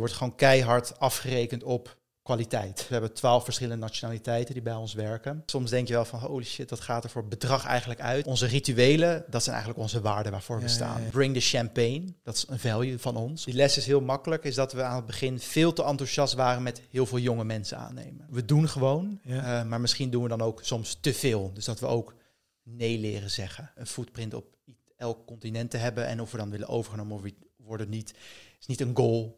wordt gewoon keihard afgerekend op kwaliteit. We hebben twaalf verschillende nationaliteiten die bij ons werken. Soms denk je wel van, holy shit, dat gaat er voor bedrag eigenlijk uit. Onze rituelen, dat zijn eigenlijk onze waarden waarvoor we Ja, staan. ja, ja. Bring the champagne, dat is een value van ons. Die les is heel makkelijk, is dat we aan het begin veel te enthousiast waren met heel veel jonge mensen aannemen. We doen gewoon, Ja. eh, maar misschien doen we dan ook soms te veel. Dus dat we ook nee leren zeggen. Een footprint op elk continent te hebben en of we dan willen overgenomen of worden niet, is niet een goal.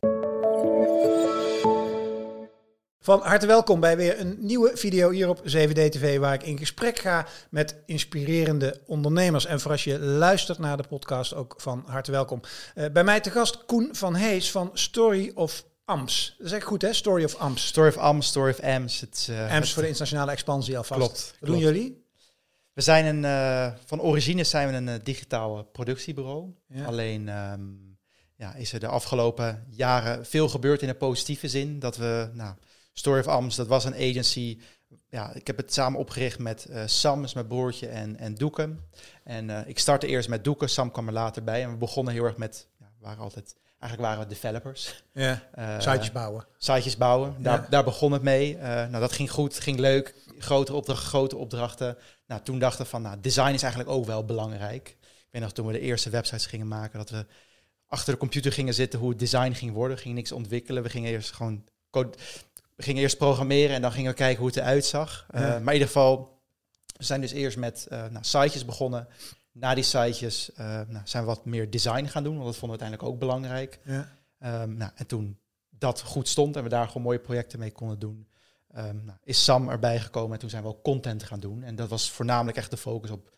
Van harte welkom bij weer een nieuwe video hier op 7D TV, waar ik in gesprek ga met inspirerende ondernemers. En voor als je luistert naar de podcast, ook van harte welkom. Eh, bij mij te gast Koen van Hees van Story of Ams. Dat is echt goed hè, Story of Ams. Story of Am, Story of Ams. Het, eh, Ams het- voor de internationale expansie alvast. Klopt, Wat doen jullie? We zijn een, eh, van origine zijn we een digitaal productiebureau. Ja. Alleen ehm, ja, is er de afgelopen jaren veel gebeurd in een positieve zin. Dat we, nou, Story of Ams, dat was een agency. Ja, ik heb het samen opgericht met eh, Sam, is mijn broertje, en, en Doeken. En eh, ik startte eerst met Doeken, Sam kwam er later bij. En we begonnen heel erg met, ja, we waren altijd, eigenlijk waren we developers. Ja, Eh, sitejes bouwen. sitejes bouwen. Daar, Ja. daar begon het mee. Nou, dat ging goed, ging leuk. Grote opdrachten, grote opdrachten. Nou, toen dachten we van, nou, design is eigenlijk ook wel belangrijk. Ik weet nog toen we de eerste websites gingen maken, dat we achter de computer gingen zitten hoe het design ging worden. We gingen niks ontwikkelen. We gingen eerst gewoon code, we gingen eerst programmeren en dan gingen we kijken hoe het eruit zag. Eh. Maar in ieder geval, we zijn dus eerst met eh nou, sitejes begonnen. Na die sitejes eh, nou, zijn we wat meer design gaan doen, want dat vonden we uiteindelijk ook belangrijk. Ja. Ehm, nou, en toen dat goed stond en we daar gewoon mooie projecten mee konden doen, ehm, nou, is Sam erbij gekomen en toen zijn we ook content gaan doen. En dat was voornamelijk echt de focus op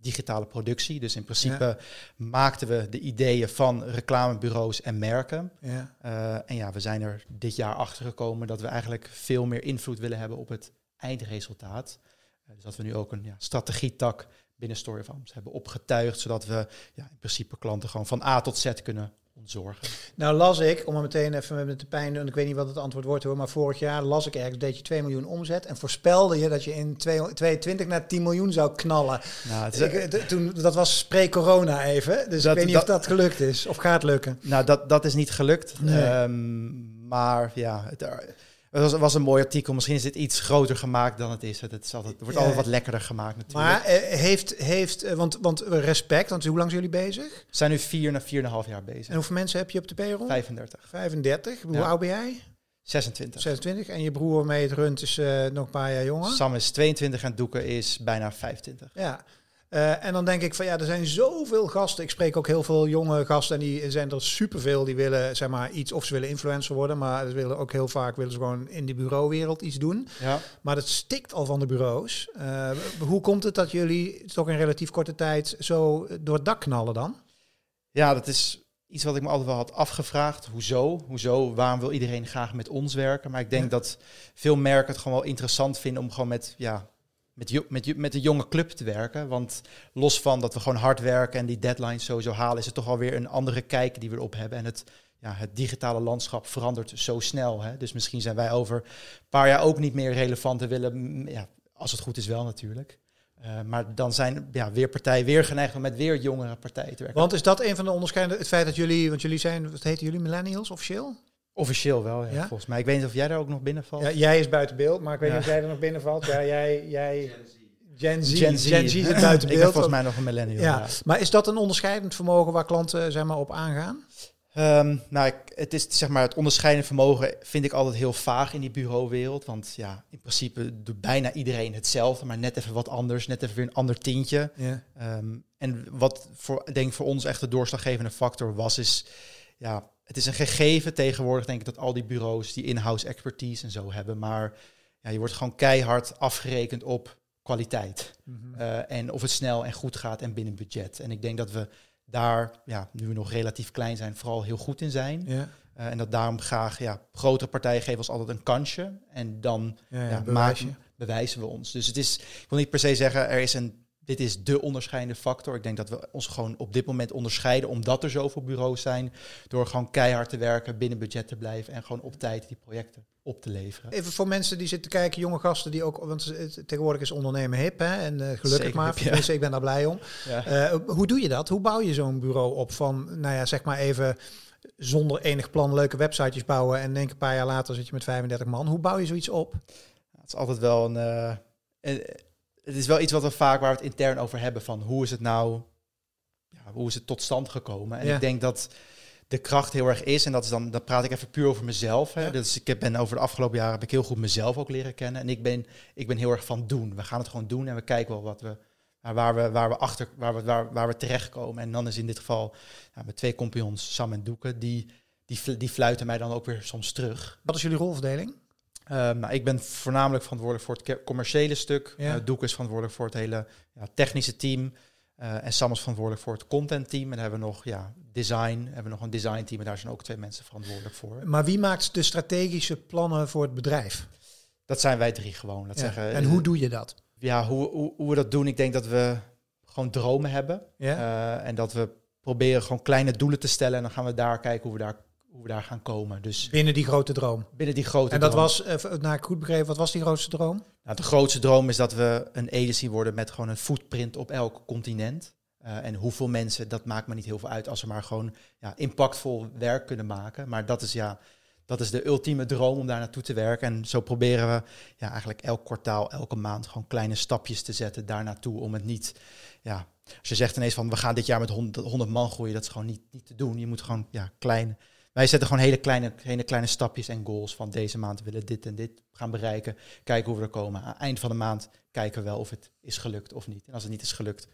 digitale productie. Dus in principe maakten we de ideeën van reclamebureaus en merken. Ja. Eh, en ja, we zijn er dit jaar achter gekomen dat we eigenlijk veel meer invloed willen hebben op het eindresultaat. Eh, dus dat we nu ook een ja, strategietak binnen Story of Ams hebben opgetuigd, zodat we ja, in principe klanten gewoon van A tot Z kunnen ontzorgen. Nou las ik, om er meteen even met de pijn, en ik weet niet wat het antwoord wordt hoor, maar vorig jaar las ik ergens, deed je 2 miljoen omzet en voorspelde je dat je in 2022 naar 10 miljoen zou knallen. Nou, het is- Ik, toen, dat was pre-corona even, dus Dat- ik weet niet dat- of dat gelukt is of gaat lukken. Nou, dat, dat is niet gelukt. Nee. Ehm, maar ja, het, het was, was een mooi artikel. Misschien is dit iets groter gemaakt dan het is. Het, het, is altijd, het wordt altijd wat lekkerder gemaakt natuurlijk. Maar eh, heeft, heeft eh, want, want respect, want hoe lang zijn jullie bezig? we zijn nu vier naar vier en een half jaar bezig. En hoeveel mensen heb je op de payroll? 35, 35. Hoe Ja. oud ben jij? 26. 26. En je broer waarmee het runt is eh, nog een paar jaar jonger? Sam is 22 en Doeken is bijna 25. Ja. Eh, en dan denk ik van ja, er zijn zoveel gasten. Ik spreek ook heel veel jonge gasten en die zijn er superveel. Die willen zeg maar iets of ze willen influencer worden, maar ze willen ook heel vaak willen ze gewoon in de bureauwereld iets doen. Ja. Maar dat stikt al van de bureaus. Eh, hoe komt het dat jullie toch in relatief korte tijd zo door het dak knallen dan? ja, dat is iets wat ik me altijd wel had afgevraagd. Hoezo? Hoezo? Waarom wil iedereen graag met ons werken? Maar ik denk Ja. dat veel merken het gewoon wel interessant vinden om gewoon met, ja, met, met, met de jonge club te werken. Want los van dat we gewoon hard werken en die deadlines sowieso halen, is het toch alweer een andere kijk die we erop hebben. En het, ja, het digitale landschap verandert zo snel. Hè? Dus misschien zijn wij over een paar jaar ook niet meer relevant en willen, ja, als het goed is wel natuurlijk. Eh, maar dan zijn ja, weer partijen weer geneigd om met weer jongere partijen te werken. Want is dat een van de onderscheidende, het feit dat jullie, want jullie zijn, wat heten jullie, millennials officieel? Officieel wel, ja, Ja? volgens mij. Ik weet niet of jij daar ook nog binnenvalt. Ja, jij is buiten beeld, maar ik weet Ja. niet of jij er nog binnen valt. Ja, jij, jij Gen Z. Gen Z. Gen Z zit buiten ik ben beeld. volgens mij nog een millennial. ja. Ja. maar is dat een onderscheidend vermogen waar klanten zeg maar, op aangaan? Ehm, nou, ik, het is zeg maar het onderscheidende vermogen vind ik altijd heel vaag in die bureauwereld. Want ja, in principe doet bijna iedereen hetzelfde, maar net even wat anders, net even weer een ander tintje. Ja. Ehm, en wat voor, denk ik voor ons echt de doorslaggevende factor was, is ja, het is een gegeven tegenwoordig, denk ik, dat al die bureaus die in-house expertise en zo hebben. Maar ja, je wordt gewoon keihard afgerekend op kwaliteit. Eh, en of het snel en goed gaat en binnen budget. En ik denk dat we daar, ja, nu we nog relatief klein zijn, vooral heel goed in zijn. Ja. Eh, en dat daarom graag, ja, grotere partijen geven ons altijd een kansje. En dan Ja, ja, bewijzen we ons. Dus het is, ik wil niet per se zeggen, er is een, dit is de onderscheidende factor. Ik denk dat we ons gewoon op dit moment onderscheiden, omdat er zoveel bureaus zijn, door gewoon keihard te werken, binnen budget te blijven en gewoon op tijd die projecten op te leveren. Even voor mensen die zitten kijken, jonge gasten die ook, want tegenwoordig is ondernemen hip, hè? En eh, gelukkig Zeker maar, hip, ja. tenminste, ik ben daar blij om. Ja. Eh, hoe doe je dat? Hoe bouw je zo'n bureau op van, nou ja, zeg maar even zonder enig plan leuke websitejes bouwen en denk een paar jaar later zit je met 35 man. Hoe bouw je zoiets op? Het is altijd wel een, eh, een- het is wel iets wat we vaak waar we het intern over hebben van hoe is het nou, ja, hoe is het tot stand gekomen? En Ja. ik denk dat de kracht heel erg is en dat is dan, dan praat ik even puur over mezelf. Hè. Ja. Dus ik heb- ben over de afgelopen jaren heb ik heel goed mezelf ook leren kennen en ik ben, ik ben heel erg van doen. We gaan het gewoon doen en we kijken wel wat we waar- waar we, waar we achter, waar we, waar, waar we terechtkomen. En dan is in dit geval ja, met twee compagnons, Sam en Doeke, die, die, die fluiten mij dan ook weer soms terug. Wat is jullie rolverdeling? Ehm, nou, ik ben voornamelijk verantwoordelijk voor het commerciële stuk. Ja. Eh, Doek is verantwoordelijk voor het hele ja, technische team. Eh, en Sam is verantwoordelijk voor het content team. En dan hebben we nog ja, design. Hebben we nog een design team. En daar zijn ook twee mensen verantwoordelijk voor. Maar wie maakt de strategische plannen voor het bedrijf? Dat zijn wij drie gewoon. Dat Ja. zeggen, En hoe doe je dat? ja, hoe, hoe, hoe we dat doen, ik denk dat we gewoon dromen hebben. Ja? Eh, en dat we proberen gewoon kleine doelen te stellen. En dan gaan we daar kijken hoe we daar, hoe we daar gaan komen. Dus Binnen die grote droom. binnen die grote En dat droom. was, eh, naar ik goed begrepen, wat was die grootste droom? Nou, de grootste droom is dat we een agency worden met gewoon een footprint op elk continent. Eh, en hoeveel mensen, dat maakt me niet heel veel uit als we maar gewoon ja, impactvol werk kunnen maken. Maar dat is ja, dat is de ultieme droom om daar naartoe te werken. En zo proberen we ja, eigenlijk elk kwartaal, elke maand gewoon kleine stapjes te zetten daar naartoe. Om het niet, ja, als je zegt ineens van we gaan dit jaar met 100, 100 man groeien, dat is gewoon niet, niet te doen. Je moet gewoon ja, klein. Wij zetten gewoon hele kleine, hele kleine stapjes en goals van deze maand willen dit en dit gaan bereiken. Kijken hoe we er komen. Aan het eind van de maand kijken we wel of het is gelukt of niet. En als het niet is gelukt,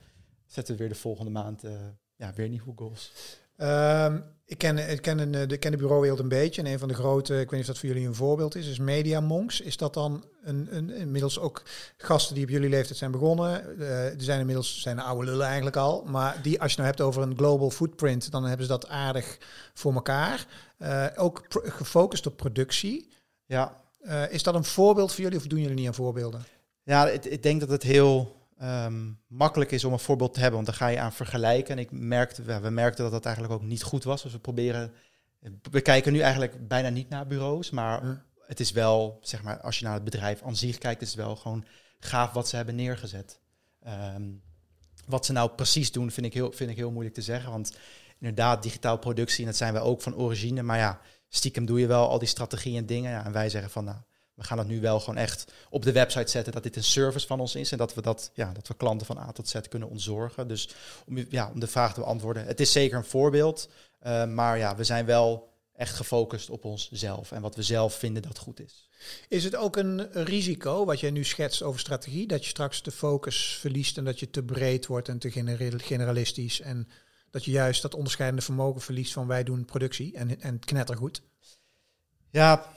zetten we weer de volgende maand eh, ja, weer nieuwe goals. Ehm, ik ken, ik ken, een, eh, de, ken de bureauwereld een beetje. En een van de grote, ik weet niet of dat voor jullie een voorbeeld is, is Media Monks. Is dat dan een, een, inmiddels ook gasten die op jullie leeftijd zijn begonnen? Eh er zijn inmiddels zijn oude lullen eigenlijk al. Maar die, als je nou hebt over een global footprint, dan hebben ze dat aardig voor elkaar. Eh, ook gefocust op productie. Ja, is dat een voorbeeld voor jullie of doen jullie niet aan voorbeelden? Ja, het- ik denk dat het heel ehm, makkelijk is om een voorbeeld te hebben, want dan ga je aan vergelijken. En ik merkte, ja, we merkten dat dat eigenlijk ook niet goed was. Dus we proberen, we kijken nu eigenlijk bijna niet naar bureaus, maar Ja. het is wel, zeg maar, als je naar het bedrijf aan zich kijkt, is het wel gewoon gaaf wat ze hebben neergezet. Ehm, wat ze nou precies doen, vind ik, heel, vind ik heel moeilijk te zeggen, want inderdaad, digitaal productie, en dat zijn we ook van origine, maar ja, stiekem doe je wel al die strategieën en dingen. Ja, en wij zeggen van, nou, we gaan het nu wel gewoon echt op de website zetten dat dit een service van ons is en dat we dat, ja, dat we klanten van A tot Z kunnen ontzorgen. Dus om, ja, om de vraag te beantwoorden, het is zeker een voorbeeld, eh, maar ja, we zijn wel echt gefocust op onszelf en wat we zelf vinden dat goed is. Is het ook een risico, wat jij nu schetst over strategie, dat je straks de focus verliest en dat je te breed wordt en te genera- generalistisch en dat je juist dat onderscheidende vermogen verliest van wij doen productie en, en knettergoed? Ja,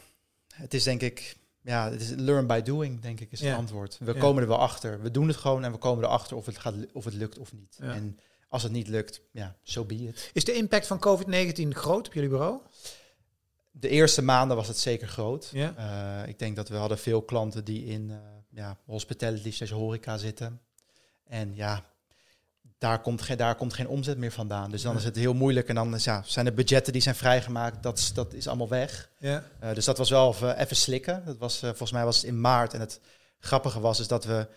het is denk ik, ja, het is learn by doing, denk ik, is het Ja. antwoord. We Ja. komen er wel achter. We doen het gewoon en we komen erachter of het, gaat, of het lukt of niet. Ja. En als het niet lukt, ja, so be it. Is de impact van COVID-19 groot op jullie bureau? De eerste maanden was het zeker groot. Ja. Eh, ik denk dat we hadden veel klanten die in eh, ja, hospitality slash horeca zitten. En ja, daar komt, geen, daar komt geen omzet meer vandaan. Dus dan is het heel moeilijk. En dan is, ja, zijn de budgetten die zijn vrijgemaakt, dat, is- dat is allemaal weg. Ja. Eh, dus dat was wel even, even slikken. Dat was, eh, volgens mij was het in maart. En het grappige was is dat we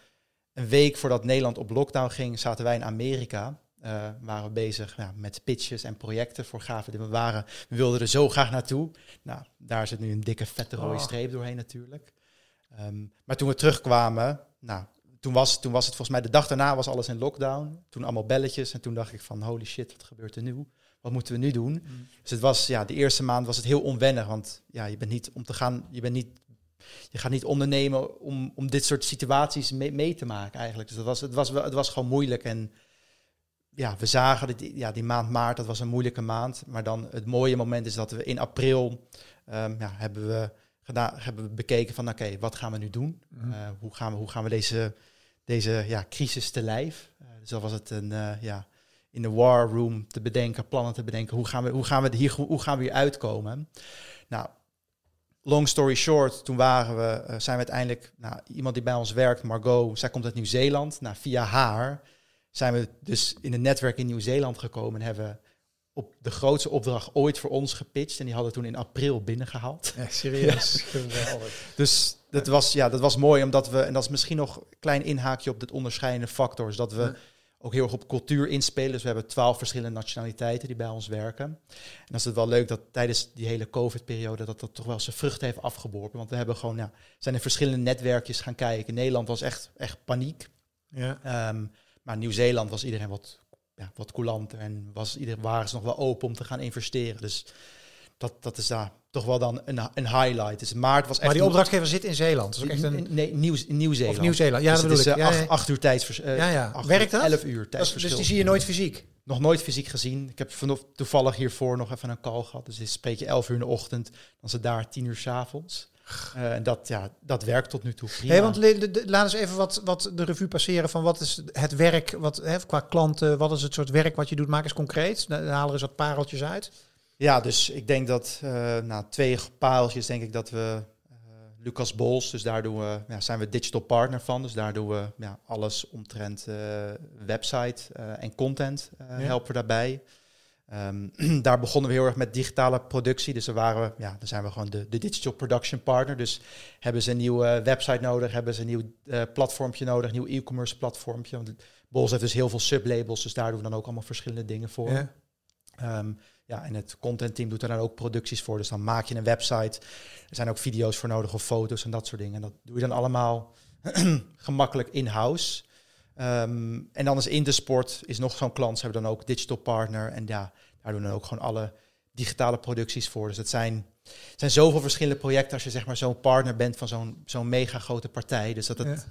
een week voordat Nederland op lockdown ging, zaten wij in Amerika. Eh, waren we bezig ja, met pitches en projecten voor gaven die we waren. We wilden er zo graag naartoe. Nou, daar zit nu een dikke vette rode Oh. streep doorheen natuurlijk. Ehm, maar toen we terugkwamen, nou, toen was, toen was het volgens mij de dag daarna was alles in lockdown. Toen allemaal belletjes en toen dacht ik van holy shit, wat gebeurt er nu? Wat moeten we nu doen? Dus het was, ja, de eerste maand was het heel onwennig, want ja, je bent niet om te gaan, je bent niet, je gaat niet ondernemen om, om dit soort situaties mee, mee te maken eigenlijk. Dus dat was, het was wel, het was gewoon moeilijk en ja, we zagen dat die, ja, die maand maart, dat was een moeilijke maand, maar dan het mooie moment is dat we in april ehm, ja, hebben we gedaan, hebben we bekeken van oké, wat gaan we nu doen? Mhm. Eh, hoe gaan we, hoe gaan we deze, deze ja, crisis te lijf? Eh, dus dan was het een, eh, ja, in de war room te bedenken, plannen te bedenken. Hoe gaan we, hoe gaan we, hier, hoe gaan we hier uitkomen? Nou, long story short, toen waren we, zijn we uiteindelijk, nou, iemand die bij ons werkt, Margot, zij komt uit Nieuw-Zeeland. Nou, via haar zijn we dus in een netwerk in Nieuw-Zeeland gekomen en hebben op de grootste opdracht ooit voor ons gepitcht. En die hadden toen in april binnengehaald. Echt serieus. Geweldig. Dus dat was, ja, dat was mooi, omdat we, en dat is misschien nog een klein inhaakje op dit onderscheidende factor, is dat we Ja. ook heel erg op cultuur inspelen. Dus we hebben twaalf verschillende nationaliteiten die bij ons werken. En dan is het wel leuk dat tijdens die hele COVID-periode dat dat toch wel zijn vruchten heeft afgeworpen. Want we hebben gewoon, ja, zijn in verschillende netwerkjes gaan kijken. Nederland was echt, echt paniek. Ja. Ehm, maar Nieuw-Zeeland was iedereen wat, ja, wat coulanter en was iedereen, waren ze nog wel open om te gaan investeren. Dus dat, dat is daar toch wel dan een, een highlight. Dus maart was echt... Maar die opdrachtgever zit in Zeeland. Is ook echt een... Nee, Nieuw, Nieuw-Zeeland. Of Nieuw-Zeeland. Ja, Dus dat bedoel is ik. eh, Ja, acht, acht uur tijdsvers, eh, Ja, ja. Werkt dat? Elf uur is- tijdsverschil. dus die zie je nooit fysiek. Nog nooit fysiek gezien. Ik heb vanof- toevallig hiervoor nog even een call gehad. Dus dan spreek je 11 uur in de ochtend, dan is het daar 10 uur 's Eh, en dat, ja, dat werkt tot nu toe prima. Hey, want le- de- de- laat eens even wat, wat de revue passeren van wat is het werk, wat, hè, qua klanten, wat is het soort werk wat je doet. Maak eens concreet. Dan haal er eens wat pareltjes uit. Ja, dus ik denk dat, eh nou, twee paaltjes denk ik dat we, eh, Lucas Bols, dus daar doen we, ja, zijn we digital partner van. Dus daar doen we ja, alles omtrent website en content helpen we daarbij. Ehm, daar begonnen we heel erg met digitale productie. Dus daar, waren we, ja, dan zijn we gewoon de, de digital production partner. Dus hebben ze een nieuwe website nodig, hebben ze een nieuw eh platformpje nodig, een nieuw e-commerce platformpje. Want Bols heeft dus heel veel sublabels, dus daar doen we dan ook allemaal verschillende dingen voor. Ja. Ehm, ja, en het contentteam doet er dan ook producties voor. Dus dan maak je een website. Er zijn ook video's voor nodig of foto's en dat soort dingen. En dat doe je dan allemaal gemakkelijk in-house. Ehm, en dan is Intersport is nog zo'n klant. Ze hebben dan ook digital partner. En ja, daar doen we dan ook gewoon alle digitale producties voor. Dus het zijn, zijn zoveel verschillende projecten als je zeg maar zo'n partner bent van zo'n zo'n mega grote partij. Dus dat het, Ja.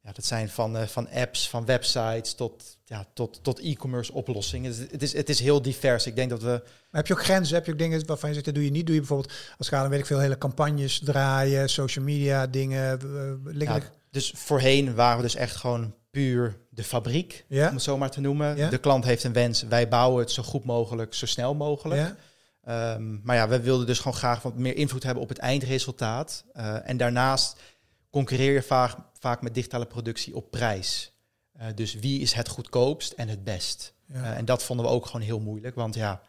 ja. dat zijn van, eh, van apps, van websites tot, ja, tot, tot e-commerce oplossingen. Dus het, is, het is heel divers. Ik denk dat we Maar heb je ook grenzen? Heb je ook dingen waarvan je zegt, dat doe je niet? Doe je bijvoorbeeld, als dan weet ik veel, hele campagnes draaien, social media dingen. eh, liggen Ja, dus voorheen waren we dus echt gewoon puur de fabriek, Ja. om het zo maar te noemen. Ja. De klant heeft een wens, wij bouwen het zo goed mogelijk, zo snel mogelijk. ja? Ehm, maar ja, we wilden dus gewoon graag wat meer invloed hebben op het eindresultaat. Eh, en daarnaast concurreer je vaak, vaak met digitale productie op prijs. Eh, dus wie is het goedkoopst en het best? Eh, en dat vonden we ook gewoon heel moeilijk. Want ja,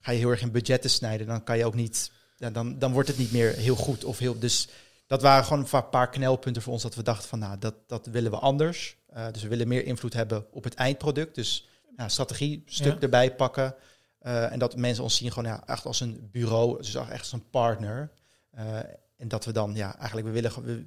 ga je heel erg in budgetten snijden, dan kan je ook niet. Dan, dan wordt het niet meer heel goed of heel. Dus dat waren gewoon een paar knelpunten voor ons dat we dachten van nou, dat, dat willen we anders. Eh, dus we willen meer invloed hebben op het eindproduct. Dus ja, strategie stuk Ja. erbij pakken. Eh, en dat mensen ons zien gewoon ja, echt als een bureau, dus echt als een partner. Eh, en dat we dan ja, eigenlijk we willen we,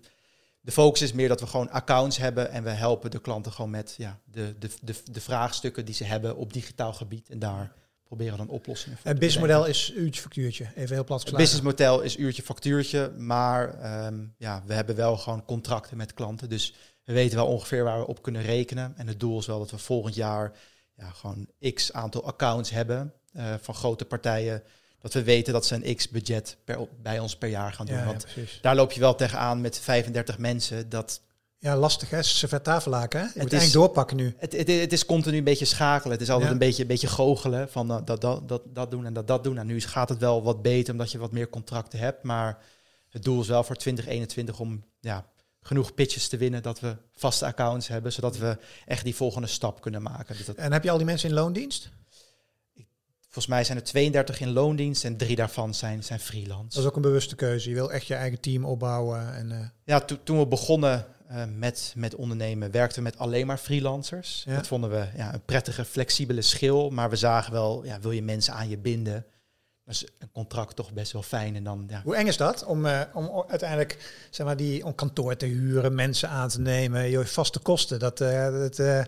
de focus is meer dat we gewoon accounts hebben en we helpen de klanten gewoon met ja, de, de, de, de vraagstukken die ze hebben op digitaal gebied. En daar proberen dan oplossingen voor Het te businessmodel is uurtje factuurtje. Even heel plat het geslagen. businessmodel is uurtje factuurtje, maar ehm, ja, we hebben wel gewoon contracten met klanten. Dus we weten wel ongeveer waar we op kunnen rekenen. En het doel is wel dat we volgend jaar ja, gewoon x aantal accounts hebben eh, van grote partijen. Dat we weten dat ze een x budget per, bij ons per jaar gaan doen. Ja, Want daar loop je wel tegenaan met 35 mensen. Dat, Ja, lastig hè. Servet tafellaken hè. Je moet is- eigenlijk doorpakken nu. het, het, het is continu een beetje schakelen. Het is altijd Ja. een, beetje, een beetje goochelen van eh, dat, dat, dat, dat doen en dat, dat doen. En nu is- gaat het wel wat beter omdat je wat meer contracten hebt. Maar het doel is wel voor 2021 om ja, genoeg pitches te winnen dat we vaste accounts hebben, zodat we echt die volgende stap kunnen maken. Dus dat, En heb je al die mensen in loondienst? volgens mij zijn er 32 in loondienst en drie daarvan zijn, zijn freelance. Dat is ook een bewuste keuze. Je wil echt je eigen team opbouwen. En, eh, Ja, to- toen we begonnen eh, met, met ondernemen, werkten we met alleen maar freelancers. Ja. Dat vonden we ja, een prettige, flexibele schil. Maar we zagen wel, ja, wil je mensen aan je binden, is een contract toch best wel fijn. En dan, ja, Hoe eng is dat om, eh, om uiteindelijk zeg maar, die, om kantoor te huren, mensen aan te nemen, je vaste kosten? Dat, eh, dat, eh,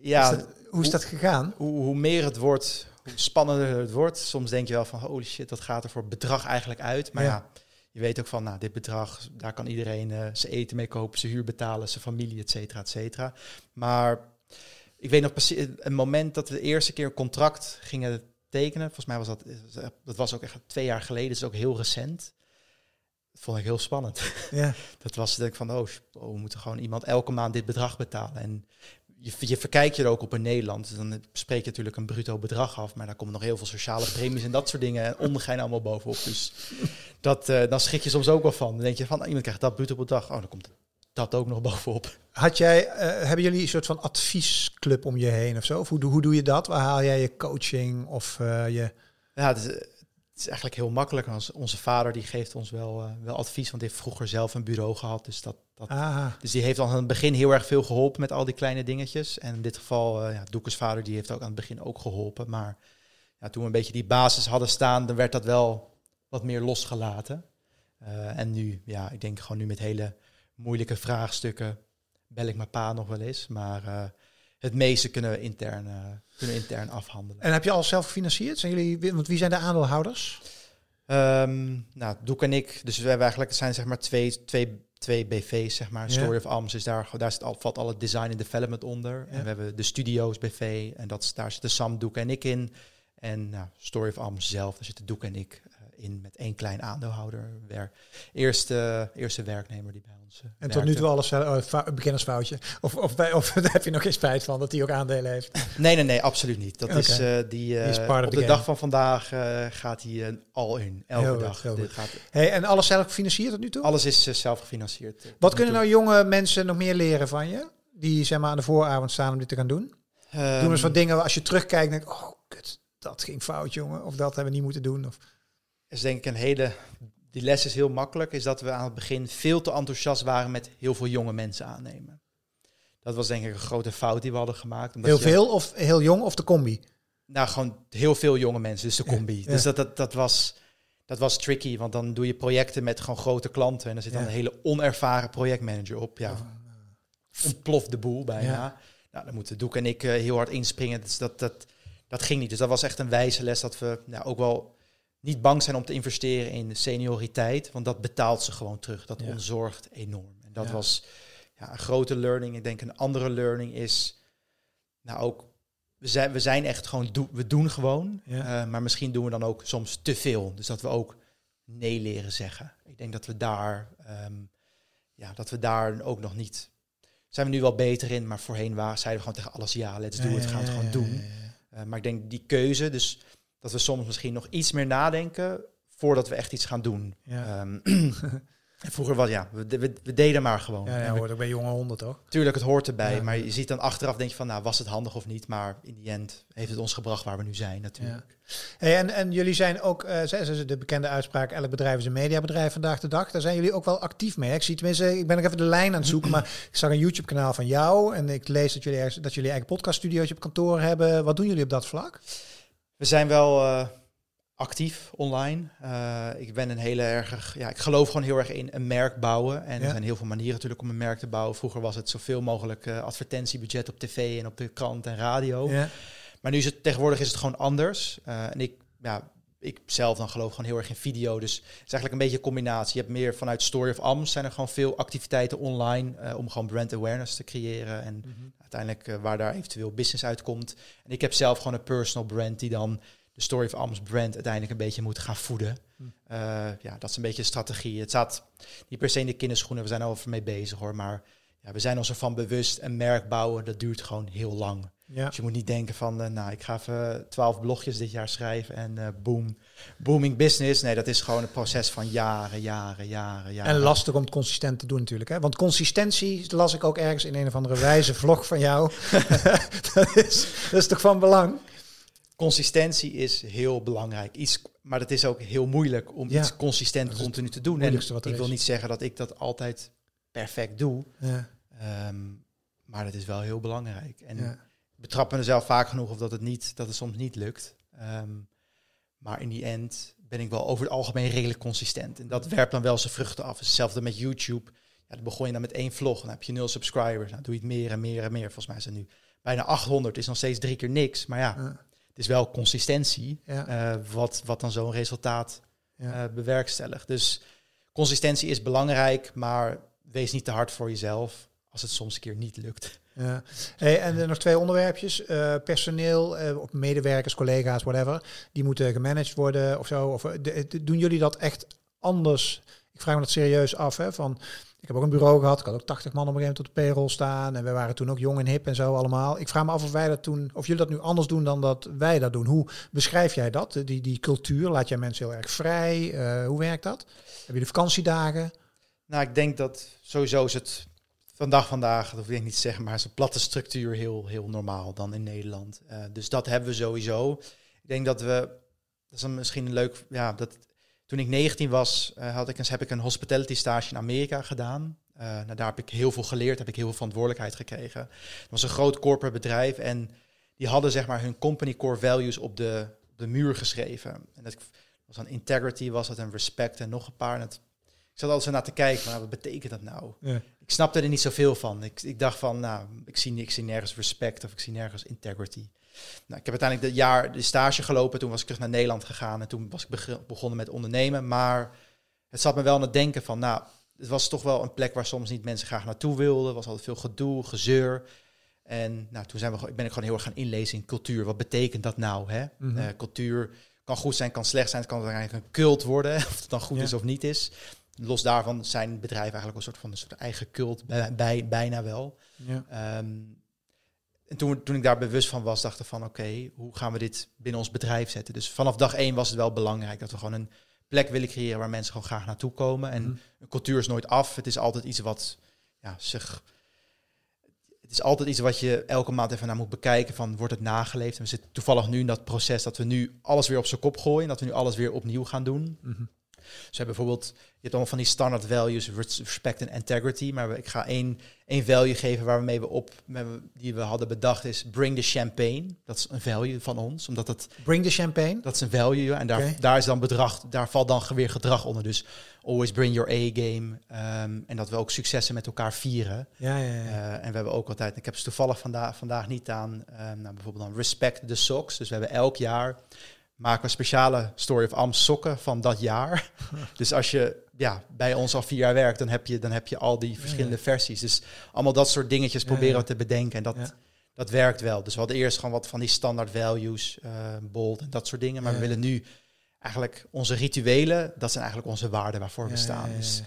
ja is dat- hoe is dat gegaan? hoe, hoe meer het wordt, hoe spannender het wordt. Soms denk je wel van, holy shit, wat gaat er voor bedrag eigenlijk uit? Maar Ja. ja, je weet ook van, nou, dit bedrag, daar kan iedereen eh, zijn eten mee kopen, zijn huur betalen, zijn familie, et cetera, et cetera. Maar ik weet nog precies, een moment dat we de eerste keer een contract gingen tekenen. Volgens mij was dat, dat was ook echt twee jaar geleden, dus ook heel recent. Dat vond ik heel spannend. Ja. Dat was denk ik van, oh, oh, we moeten gewoon iemand elke maand dit bedrag betalen. En je, je verkijkt je er ook op in Nederland. Dus dan spreek je natuurlijk een bruto bedrag af, maar daar komen nog heel veel sociale premies en dat soort dingen en ondergein allemaal bovenop. Dus dat, eh, dan schrik je soms ook wel van. Dan denk je van, oh, iemand krijgt dat bruto bedrag, oh, dan komt dat ook nog bovenop. Had jij, eh, hebben jullie een soort van adviesclub om je heen of zo? Of hoe, doe- hoe doe je dat? Waar haal jij je coaching of eh, je... Ja, het, is, het is eigenlijk heel makkelijk. Onze vader die geeft ons wel, eh, wel advies, want hij heeft vroeger zelf een bureau gehad. Dus, dat, dat, Ah, dus die heeft al aan het begin heel erg veel geholpen met al die kleine dingetjes. En in dit geval, eh ja, Doekes vader, die heeft ook aan het begin ook geholpen. Maar ja, toen we een beetje die basis hadden staan, dan werd dat wel wat meer losgelaten. Eh, en nu, ja, ik denk gewoon nu met hele moeilijke vraagstukken bel ik mijn pa nog wel eens. Maar eh, het meeste kunnen we intern, eh, kunnen intern afhandelen. en heb je alles zelf gefinancierd? Zijn jullie, want wie zijn de aandeelhouders? Ehm nou, Doek en ik, dus we hebben eigenlijk, het zijn zeg maar twee, twee, twee BV's, zeg maar. Ja. Story of Arms is daar, daar zit al, valt al het design en development onder. Ja. En we hebben de studio's BV en dat, daar zitten Sam, Doek en ik in. En nou, Story of Arms zelf, daar zitten Doek en ik eh, in met één klein aandeelhouder. Wer, eerste, eerste werknemer die bij ons eh, En tot nu toe alles zelf, oh, fa- beginnersfoutje. Of, of, bij- of daar heb je nog geen spijt van dat hij ook aandelen heeft? Nee, nee, nee, absoluut niet. Dat is eh, die, eh, Die is op de game. dag van vandaag eh, gaat hij eh, al in. Elke Heel dag. heel Dit goed. gaat, Hey, en alles zelf gefinancierd tot nu toe? alles is eh, zelf gefinancierd. eh, Wat kunnen nou jonge mensen nog meer leren van je? Die zeg maar aan de vooravond staan om dit te gaan doen? toe. Doen eens Ehm, wat dingen als je terugkijkt denk oh kut, dat ging fout jongen. Of dat hebben we niet moeten doen. Of, is denk ik een hele. Die les is heel makkelijk. Is dat we aan het begin veel te enthousiast waren met heel veel jonge mensen aannemen. Dat was denk ik een grote fout die we hadden gemaakt. omdat heel veel of heel jong of de combi? Nou, gewoon heel veel jonge mensen. Dus de combi. ja. Dus dat, dat, dat was. Dat was tricky, want dan doe je projecten met gewoon grote klanten. En dan zit dan Ja. een hele onervaren projectmanager op. Ja, ontploft de boel bijna. Nou, dan moeten Doek en ik eh, heel hard inspringen. Dus dat, dat, dat ging niet. Dus dat was echt een wijze les dat we nou, ook wel niet bang zijn om te investeren in senioriteit. Want dat betaalt ze gewoon terug. Dat Ja. ontzorgt enorm. En dat Ja. was ja, een grote learning. Ik denk een andere learning is... Nou, ook... We zijn, we zijn echt gewoon... we doen gewoon. Eh, maar misschien doen we dan ook soms te veel. Dus dat we ook nee leren zeggen. Ik denk dat we daar... ehm, ja, dat we daar ook nog niet... Zijn we nu wel beter in, maar voorheen waren, zeiden we gewoon tegen alles ja, let's do it, gaan het Ja, gewoon doen. Eh, maar ik denk die keuze, dus dat we soms misschien nog iets meer nadenken voordat we echt iets gaan doen. Ja. Ehm, en vroeger was ja, we, we, we deden maar gewoon. Ja, ja, hoort ook bij jonge honden toch? tuurlijk, het hoort erbij, Ja. maar je ziet dan achteraf, denk je van, nou, was het handig of niet? Maar in die end heeft het ons gebracht waar we nu zijn, natuurlijk. Hey, en, en jullie zijn ook, eh ze- ze- de bekende uitspraak, elk bedrijf is een mediabedrijf vandaag de dag. Daar zijn jullie ook wel actief mee. hè? Ik zie tenminste, ik ben nog even de lijn aan het zoeken, maar ik zag een YouTube kanaal van jou en ik lees dat jullie, dat jullie eigen podcaststudiootje op kantoor hebben. Wat doen jullie op dat vlak? We zijn wel eh, actief online. Eh, ik ben een hele erg, ja, ik geloof gewoon heel erg in een merk bouwen. En Ja. er zijn heel veel manieren natuurlijk om een merk te bouwen. Vroeger was het zoveel mogelijk eh, advertentiebudget op tv en op de krant en radio. Ja. Maar nu is het tegenwoordig is het gewoon anders. En ik, ja, ik zelf dan geloof gewoon heel erg in video. Dus het is eigenlijk een beetje een combinatie. Je hebt meer vanuit Story of Ams zijn er gewoon veel activiteiten online eh, om gewoon brand awareness te creëren. En uiteindelijk eh, waar daar eventueel business uitkomt. En ik heb zelf gewoon een personal brand die dan de Story of Ams brand uiteindelijk een beetje moet gaan voeden. Hm. Eh, ja, dat is een beetje de strategie. Het staat niet per se in de kinderschoenen, we zijn er al mee bezig hoor. Maar ja, we zijn ons ervan bewust, een merk bouwen, dat duurt gewoon heel lang. Ja. Dus je moet niet denken van, eh, nou, ik ga even twaalf blogjes dit jaar schrijven en eh boom, booming business. Nee, dat is gewoon een proces van jaren, jaren, jaren, jaren. En lastig om het consistent te doen natuurlijk. Hè? Want consistentie las ik ook ergens in een of andere wijze vlog van jou. dat, is, dat is toch van belang? Consistentie is heel belangrijk. Iets, maar het is ook heel moeilijk om Ja. iets consistent continu te doen. En ik wil niet zeggen dat ik dat altijd perfect doe, Ja, ehm, maar dat is wel heel belangrijk. En ja. Ik betrap me zelf vaak genoeg of dat het, niet, dat het soms niet lukt. Ehm, maar in die end ben ik wel over het algemeen redelijk consistent. En dat werpt dan wel zijn vruchten af. Hetzelfde met YouTube. Ja, dan begon je dan met één vlog. Dan heb je nul subscribers. Nou, doe je het meer en meer en meer. Volgens mij het nu bijna 800. Is nog steeds drie keer niks. Maar ja, Ja. het is wel consistentie. Ja. eh, wat, wat dan zo'n resultaat Ja. eh, bewerkstelligt. Dus consistentie is belangrijk. Maar wees niet te hard voor jezelf. Als het soms een keer niet lukt. Ja. Hey, en nog twee onderwerpjes. Eh, personeel, of medewerkers, collega's, whatever. Die moeten gemanaged worden of zo. Of, eh, de- de- doen jullie dat echt anders? Ik vraag me dat serieus af. Hè, van, ik heb ook een bureau gehad. Ik had ook 80 man op een gegeven moment op de payroll staan. En we waren toen ook jong en hip en zo allemaal. Ik vraag me af of wij dat toen, of jullie dat nu anders doen dan dat wij dat doen. Hoe beschrijf jij dat? Die, die cultuur, laat jij mensen heel erg vrij? Hoe werkt dat? Heb je de vakantiedagen? Nou, ik denk dat sowieso is het vandaag vandaag, dat hoef ik niet zeggen, maar een platte structuur heel, heel normaal dan in Nederland. Eh, dus dat hebben we sowieso. Ik denk dat we dat is misschien een leuk, ja, dat, toen ik 19 was, uh, had ik een, heb ik een hospitality stage in Amerika gedaan. Uh, daar heb ik heel veel geleerd, heb ik heel veel verantwoordelijkheid gekregen. Het was een groot corporate bedrijf en die hadden zeg maar hun company core values op de, de muur geschreven. En dat was dan integrity, was dat en respect en nog een paar. En ik zat altijd zo naar te kijken, maar wat betekent dat nou? Ja. Ik snapte er niet zoveel van. Ik, ik dacht van, nou, ik zie, ik zie nergens respect of ik zie nergens integrity. Nou, ik heb uiteindelijk dat jaar de stage gelopen. Toen was ik terug naar Nederland gegaan en toen was ik begonnen met ondernemen. Maar het zat me wel aan het denken van, nou, het was toch wel een plek waar soms niet mensen graag naartoe wilden. Er was altijd veel gedoe, gezeur. En nou, toen zijn we, ben ik gewoon heel erg gaan inlezen in cultuur. Wat betekent dat nou? Hè? Mhm. Eh, cultuur kan goed zijn, kan slecht zijn. Het kan eigenlijk een cult worden, of het dan goed is of niet is. Los daarvan zijn bedrijven eigenlijk een soort van een soort eigen cult, bij, bijna wel. Ja. Ehm, en toen, toen ik daar bewust van was, dacht ik van oké, hoe gaan we dit binnen ons bedrijf zetten? Dus vanaf dag één was het wel belangrijk dat we gewoon een plek willen creëren waar mensen gewoon graag naartoe komen. En mhm. een cultuur is nooit af. Het is altijd iets wat ja, zich. Het is altijd iets wat je elke maand even naar moet bekijken van wordt het nageleefd. En we zitten toevallig nu in dat proces dat we nu alles weer op zijn kop gooien. Dat we nu alles weer opnieuw gaan doen. Mm dus hebben bijvoorbeeld, je hebt allemaal van die standard values, respect en integrity. Maar ik ga één, één value geven waarmee we op, die we hadden bedacht is bring the champagne. Dat is een value van ons, omdat het... Bring the champagne? Dat is een value en daar, daar is dan bedrag, daar valt dan weer gedrag onder. Dus always bring your A-game. Ehm, en dat we ook successen met elkaar vieren. Ja, ja, ja. Uh, en we hebben ook altijd, ik heb ze toevallig vandaag, vandaag niet aan, um, nou, bijvoorbeeld dan respect the socks. Dus we hebben elk jaar maken we speciale Story of Am sokken van dat jaar. dus als je ja, bij ons al vier jaar werkt, dan heb je, dan heb je al die verschillende versies. Dus allemaal dat soort dingetjes proberen we te bedenken. En dat, dat werkt wel. Dus we hadden eerst gewoon wat van die standaard values, uh, bold en dat soort dingen. Maar we willen nu eigenlijk onze rituelen, dat zijn eigenlijk onze waarden waarvoor we staan. Dus,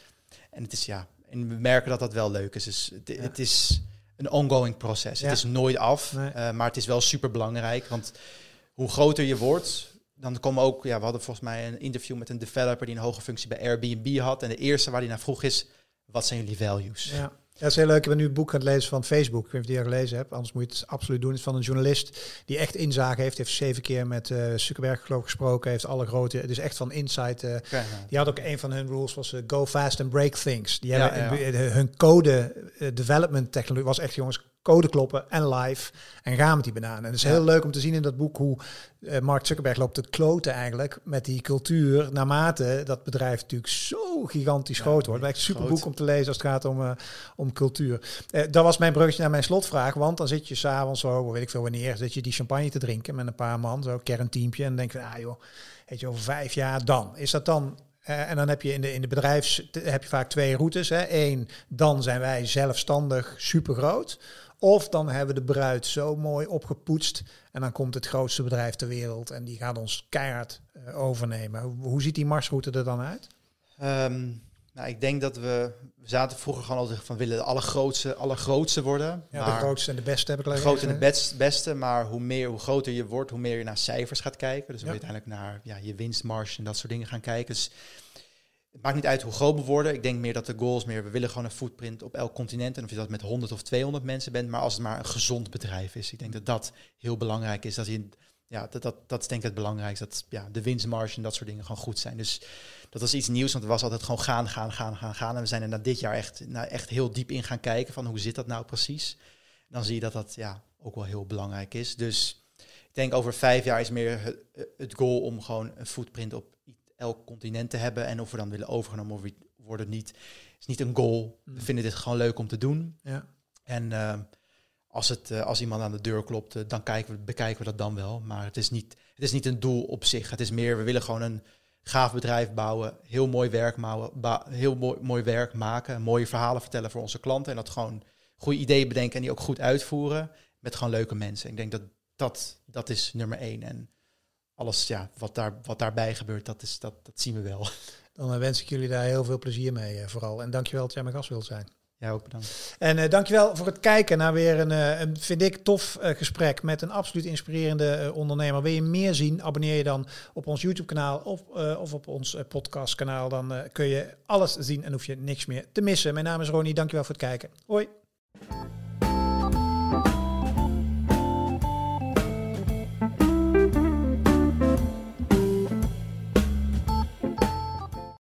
en het is ja, en we merken dat dat wel leuk is. Dus het, het is een ongoing proces. Het is nooit af, uh, maar het is wel super belangrijk. Want hoe groter je wordt, dan komen ook, ja, we hadden volgens mij een interview met een developer die een hoge functie bij Airbnb had. En de eerste waar hij naar vroeg is, wat zijn jullie values? Ja. dat is heel leuk. Ik ben nu het boek aan het lezen van Facebook. Ik weet niet of je die gelezen hebt. Anders moet je het absoluut doen. Het is van een journalist die echt inzage heeft. Heeft zeven keer met uh, Zuckerberg geloof gesproken. Heeft alle grote... Het is echt van insight. Uh, Die had ook een van hun rules was uh, go fast and break things. Die ja, hebben, hun code development technologie was echt jongens code kloppen en live en gaan met die bananen. En het is heel leuk om te zien in dat boek hoe uh, Mark Zuckerberg loopt te kloten eigenlijk met die cultuur naarmate dat bedrijf natuurlijk zo gigantisch groot wordt. Het is echt super boek om te lezen als het gaat om, uh, om cultuur. Uh, dat was mijn bruggetje naar mijn slotvraag, want dan zit je s'avonds zo, weet ik veel wanneer, zit je die champagne te drinken met een paar man, zo kernteampje en denk je, ah joh, weet je, over vijf jaar dan. Is dat dan uh, en dan heb je in de, in de bedrijfs heb je vaak twee routes. Hè. Eén, dan zijn wij zelfstandig super groot. Of dan hebben we de bruid zo mooi opgepoetst en dan komt het grootste bedrijf ter wereld en die gaat ons keihard uh, overnemen. Hoe, ziet die marsroute er dan uit? Um, nou, ik denk dat we, we zaten vroeger gewoon altijd van willen de allergrootste, allergrootste worden. Ja, de grootste en de beste heb ik De grootste en de best, beste, maar hoe meer, hoe groter je wordt, hoe meer je naar cijfers gaat kijken. Dus we uiteindelijk naar ja, je winstmarge en dat soort dingen gaan kijken. Dus het maakt niet uit hoe groot we worden. Ik denk meer dat de goals meer, we willen gewoon een footprint op elk continent. En of je dat met 100 of 200 mensen bent, maar als het maar een gezond bedrijf is. Ik denk dat dat heel belangrijk is. Dat je, ja, dat, dat, dat is denk ik het belangrijkste. Dat ja, de winstmarge en dat soort dingen gewoon goed zijn. Dus dat was iets nieuws, want het was altijd gewoon gaan, gaan, gaan, gaan, gaan. En we zijn er na dit jaar echt, nou, echt heel diep in gaan kijken van hoe zit dat nou precies. dan zie je dat dat ja, ook wel heel belangrijk is. Dus ik denk over vijf jaar is meer het, het goal om gewoon een footprint op elk continent te hebben. En of we dan willen overgenomen worden niet, is niet een goal. We mm. vinden dit gewoon leuk om te doen. Ja. En uh, als, het, uh, als iemand aan de deur klopt, uh, dan kijken we, bekijken we dat dan wel. Maar het is, niet, het is niet een doel op zich. Het is meer, we willen gewoon een gaaf bedrijf bouwen, heel mooi werk, bouwen, heel mooi, mooi werk maken, mooie verhalen vertellen voor onze klanten. En dat gewoon goede ideeën bedenken en die ook goed uitvoeren met gewoon leuke mensen. Ik denk dat dat, dat is nummer één. En alles ja, wat, daar, wat daarbij gebeurt, dat, is, dat, dat zien we wel. Dan uh, wens ik jullie daar heel veel plezier mee uh, vooral. En dankjewel dat jij mijn gast wilt zijn. Ja, ook bedankt. En uh, dankjewel voor het kijken naar weer een, een vind ik, tof gesprek met een absoluut inspirerende ondernemer. Wil je meer zien, abonneer je dan op ons YouTube kanaal of, of op ons podcast kanaal. Dan kun je alles zien en hoef je niks meer te missen. Mijn naam is Ronnie, dankjewel voor het kijken. Hoi.